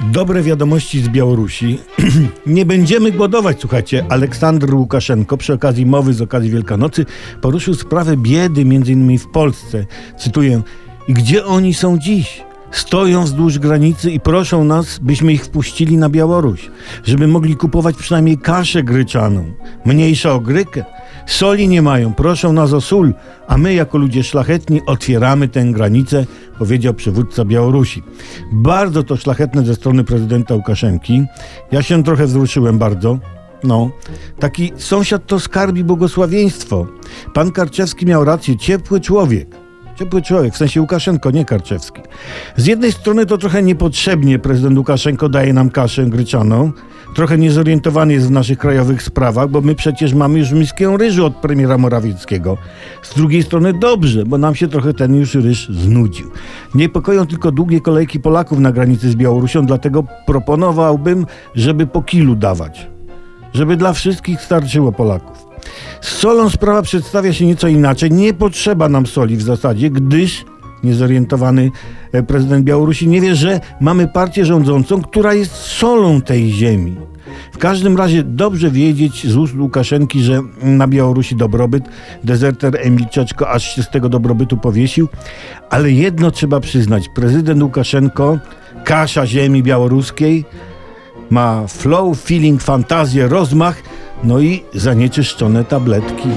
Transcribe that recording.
Dobre wiadomości z Białorusi. Nie będziemy głodować, słuchajcie. Aleksandr Łukaszenko przy okazji mowy z okazji Wielkanocy poruszył sprawę biedy między innymi w Polsce. Cytuję: "I Gdzie oni są dziś? Stoją wzdłuż granicy i proszą nas, byśmy ich wpuścili na Białoruś, żeby mogli kupować przynajmniej kaszę gryczaną, mniejsza o grykę. Soli nie mają, proszą nas o sól, a my jako ludzie szlachetni otwieramy tę granicę, powiedział przywódca Białorusi. Bardzo to szlachetne ze strony prezydenta Łukaszenki. Ja się trochę wzruszyłem bardzo. No, taki sąsiad to skarbi błogosławieństwo. Pan Karczewski miał rację, ciepły człowiek. Ciepły człowiek, w sensie Łukaszenko, nie Karczewski. Z jednej strony to trochę niepotrzebnie prezydent Łukaszenko daje nam kaszę gryczaną. Trochę niezorientowany jest w naszych krajowych sprawach, bo my przecież mamy już miskę ryżu od premiera Morawieckiego. Z drugiej strony dobrze, bo nam się trochę ten już ryż znudził. Niepokoją tylko długie kolejki Polaków na granicy z Białorusią, dlatego proponowałbym, żeby po kilu dawać. Żeby dla wszystkich starczyło Polaków. Z solą sprawa przedstawia się nieco inaczej. Nie potrzeba nam soli w zasadzie, gdyż niezorientowany e, prezydent Białorusi nie wie, że mamy partię rządzącą, która jest solą tej ziemi. W każdym razie dobrze wiedzieć z ust Łukaszenki, że na Białorusi dobrobyt, dezerter Emil aż się z tego dobrobytu powiesił, ale jedno trzeba przyznać, prezydent Łukaszenko, kasza ziemi białoruskiej, ma flow, feeling, fantazję, rozmach, no i zanieczyszczone tabletki.